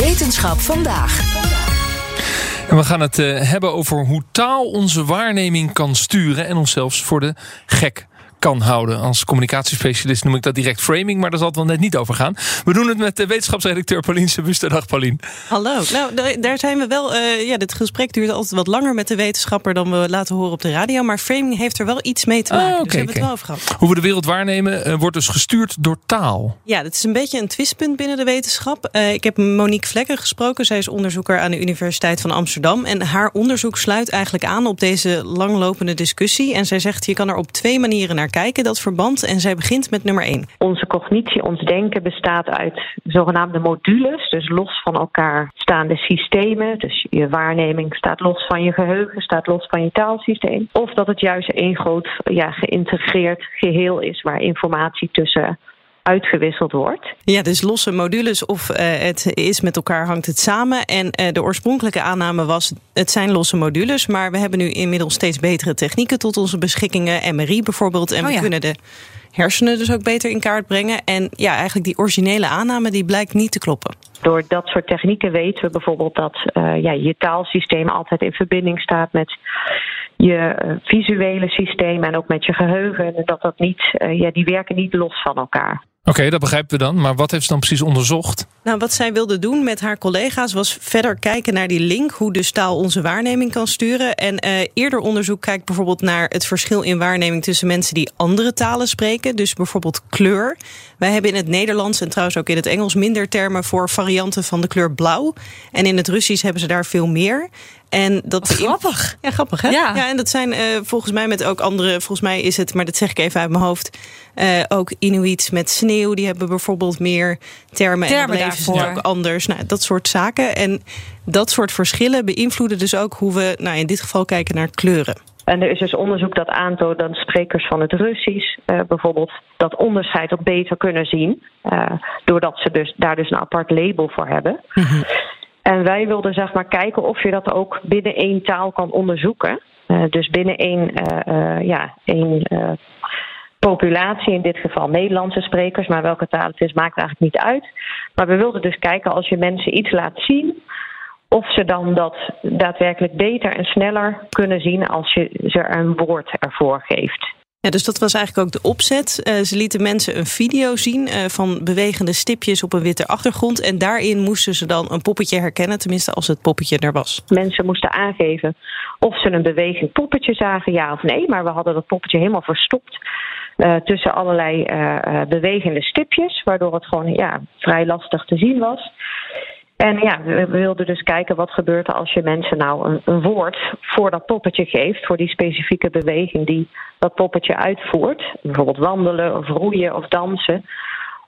Wetenschap vandaag. En we gaan het uh, hebben over hoe taal onze waarneming kan sturen en ons zelfs voor de gek kan houden. Als communicatiespecialist noem ik dat direct framing, maar daar zal het wel net niet over gaan. We doen het met de wetenschapsredacteur Paulien Sebuster. Dag Paulien. Hallo. Nou, daar zijn we wel. Uh, ja, dit gesprek duurt altijd wat langer met de wetenschapper dan we laten horen op de radio. Maar framing heeft er wel iets mee te maken. Oh, okay, dus we hebben okay. het wel over gehad. Hoe we de wereld waarnemen uh, wordt dus gestuurd door taal. Ja, dat is een beetje een twistpunt binnen de wetenschap. Uh, ik heb Monique Vlekken gesproken. Zij is onderzoeker aan de Universiteit van Amsterdam. En haar onderzoek sluit eigenlijk aan op deze langlopende discussie. En zij zegt, je kan er op twee manieren naar kijken, dat verband. En zij begint met nummer één. Onze cognitie, ons denken bestaat uit zogenaamde modules. Dus los van elkaar staande systemen. Dus je waarneming staat los van je geheugen, staat los van je taalsysteem. Of dat het juist één groot ja, geïntegreerd geheel is waar informatie tussen uitgewisseld wordt. Ja, dus losse modules of uh, het is met elkaar hangt het samen. En uh, de oorspronkelijke aanname was het zijn losse modules. Maar we hebben nu inmiddels steeds betere technieken tot onze beschikkingen. MRI bijvoorbeeld. En Oh we ja. kunnen de hersenen dus ook beter in kaart brengen. En ja, eigenlijk die originele aanname die blijkt niet te kloppen. Door dat soort technieken weten we bijvoorbeeld dat uh, ja, je taalsysteem altijd in verbinding staat met je uh, visuele systeem en ook met je geheugen. En dat dat niet, uh, ja, die werken niet los van elkaar. Oké, dat begrijpen we dan. Maar wat heeft ze dan precies onderzocht? Nou, wat zij wilde doen met haar collega's was verder kijken naar die link, hoe dus taal onze waarneming kan sturen. En uh, eerder onderzoek kijkt bijvoorbeeld naar het verschil in waarneming tussen mensen die andere talen spreken. Dus bijvoorbeeld kleur. Wij hebben in het Nederlands en trouwens ook in het Engels minder termen voor varianten van de kleur blauw. En in het Russisch hebben ze daar veel meer. En dat grappig. Ja, grappig hè? Ja. ja en dat zijn uh, volgens mij met ook andere, volgens mij is het, maar dat zeg ik even uit mijn hoofd, uh, ook Inuits met sneeuw. Die hebben bijvoorbeeld meer termen, termen en dan daarvoor. ze ook anders. Nou, dat soort zaken. En dat soort verschillen beïnvloeden dus ook hoe we, nou in dit geval kijken naar kleuren. En er is dus onderzoek dat aantoont dat sprekers van het Russisch uh, bijvoorbeeld dat onderscheid ook beter kunnen zien. Uh, doordat ze dus, daar dus een apart label voor hebben. Mm -hmm. En wij wilden zeg maar kijken of je dat ook binnen één taal kan onderzoeken. Uh, dus binnen één, ja, één populatie, in dit geval Nederlandse sprekers, maar welke taal het is, maakt eigenlijk niet uit. Maar we wilden dus kijken als je mensen iets laat zien, of ze dan dat daadwerkelijk beter en sneller kunnen zien als je ze een woord ervoor geeft. Dus dat was eigenlijk ook de opzet. Uh, ze lieten mensen een video zien uh, van bewegende stipjes op een witte achtergrond. En daarin moesten ze dan een poppetje herkennen, tenminste als het poppetje er was. Mensen moesten aangeven of ze een bewegend poppetje zagen, ja of nee. Maar we hadden dat poppetje helemaal verstopt uh, tussen allerlei bewegende stipjes. Waardoor het gewoon ja, vrij lastig te zien was. En ja, we wilden dus kijken wat gebeurt er als je mensen nou een, een, woord voor dat poppetje geeft, voor die specifieke beweging die dat poppetje uitvoert. Bijvoorbeeld wandelen of roeien of dansen.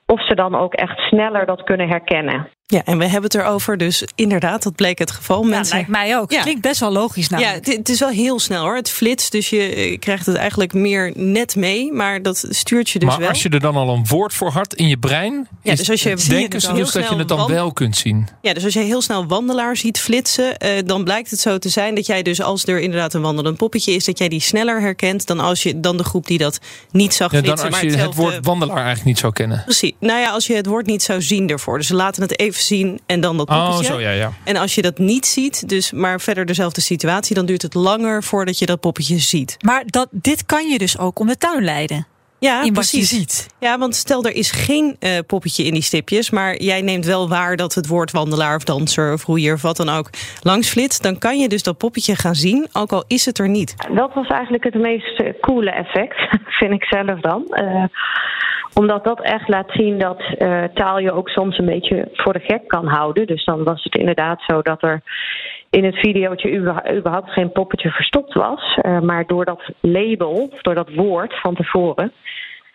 Of ze dan ook echt sneller dat kunnen herkennen. Ja, en we hebben het erover, dus inderdaad, dat bleek het geval. Ja, Mensen... lijkt mij ook. Ja. Klinkt best wel logisch namelijk. Ja, het, het, is wel heel snel hoor. Het flitst, dus je krijgt het eigenlijk meer net mee. Maar dat stuurt je dus maar wel. als je er dan al een woord voor had in je brein... Ja, dus als je denken ze dus dat je het dan wel kunt zien. Ja, dus als je heel snel wandelaar ziet flitsen... Uh, dan blijkt het zo te zijn dat jij dus als er inderdaad een wandelend poppetje is... dat jij die sneller herkent dan, als je, dan de groep die dat niet zag ja, flitsen. Dan als maar je hetzelfde... het woord wandelaar eigenlijk niet zou kennen. Precies. Nou ja, als je het woord niet zou zien ervoor. Dus ze laten het even zien en dan dat poppetje. Oh, zo, ja, ja. En als je dat niet ziet, dus maar verder dezelfde situatie... dan duurt het langer voordat je dat poppetje ziet. Maar dat, dit kan je dus ook om de tuin leiden. Ja, in precies. Wat je ziet. Ja, want stel er is geen uh, poppetje in die stipjes... maar jij neemt wel waar dat het woord wandelaar of danser of roeier... of wat dan ook langs flitst... dan kan je dus dat poppetje gaan zien, ook al is het er niet. Dat was eigenlijk het meest uh, coole effect, vind ik zelf dan... Uh, omdat dat echt laat zien dat uh, taal je ook soms een beetje voor de gek kan houden. Dus dan was het inderdaad zo dat er in het videootje überhaupt geen poppetje verstopt was. Uh, maar door dat label, door dat woord van tevoren,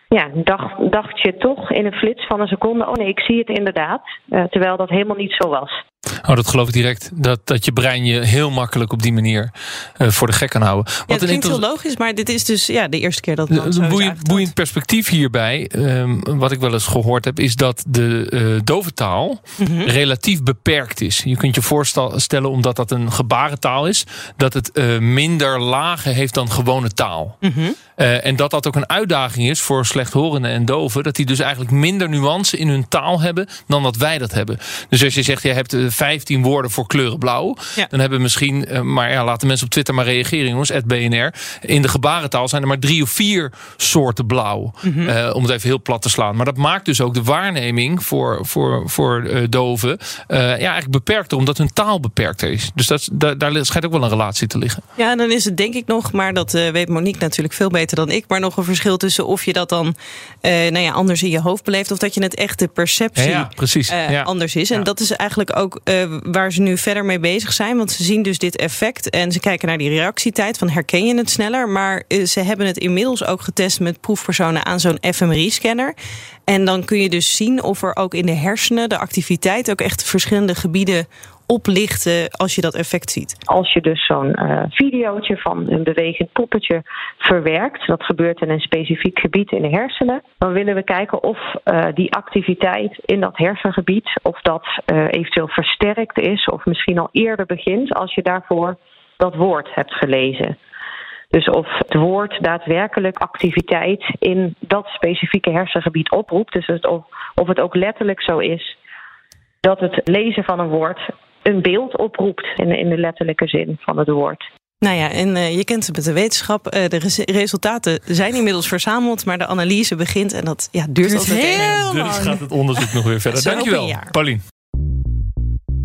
ja, dacht, dacht je toch in een flits van een seconde: oh nee, ik zie het inderdaad. Uh, terwijl dat helemaal niet zo was. Oh, dat geloof ik direct. Dat, dat je brein je heel makkelijk op die manier uh, voor de gek kan houden. Wat ja, het klinkt heel logisch, maar dit is dus ja, de eerste keer dat het Een boeiend, boeiend perspectief hierbij, um, wat ik wel eens gehoord heb... is dat de uh, doventaal mm -hmm. relatief beperkt is. Je kunt je voorstellen, omdat dat een gebarentaal is... dat het uh, minder lagen heeft dan gewone taal. Mm -hmm. Uh, en dat dat ook een uitdaging is voor slechthorenden en doven. Dat die dus eigenlijk minder nuance in hun taal hebben dan dat wij dat hebben. Dus als je zegt, je hebt 15 woorden voor kleuren blauw. Ja. Dan hebben misschien, uh, maar ja, laten mensen op Twitter maar reageren jongens, BNR. In de gebarentaal zijn er maar drie of vier soorten blauw. Mm -hmm. uh, om het even heel plat te slaan. Maar dat maakt dus ook de waarneming voor, voor, voor doven ja, eigenlijk beperkter. Omdat hun taal beperkter is. Dus dat, daar, daar schijnt ook wel een relatie te liggen. Ja, en dan is het denk ik nog, maar dat weet Monique natuurlijk veel beter dan ik, maar nog een verschil tussen of je dat dan uh, nou ja, anders in je hoofd beleeft of dat je het echt de perceptie ja, precies. Uh, ja. anders is. En dat is eigenlijk ook uh, waar ze nu verder mee bezig zijn, want ze zien dus dit effect en ze kijken naar die reactietijd van herken je het sneller, maar ze hebben het inmiddels ook getest met proefpersonen aan zo'n fMRI-scanner. En dan kun je dus zien of er ook in de hersenen de activiteit ook echt verschillende gebieden oplichten als je dat effect ziet? Als je dus zo'n uh, videootje van een bewegend poppetje verwerkt, dat gebeurt in een specifiek gebied in de hersenen, dan willen we kijken of uh, die activiteit in dat hersengebied, of dat uh, eventueel versterkt is of misschien al eerder begint als je daarvoor dat woord hebt gelezen. Dus of het woord daadwerkelijk activiteit in dat specifieke hersengebied oproept. Dus of, of het ook letterlijk zo is dat het lezen van een woord een beeld oproept in, in de letterlijke zin van het woord. Nou ja, en uh, je kent het met de wetenschap. Uh, de res resultaten zijn inmiddels verzameld, maar de analyse begint en dat ja, duurt, duurt altijd heel lang. Dus gaat het onderzoek nog weer verder. Dankjewel, Paulien.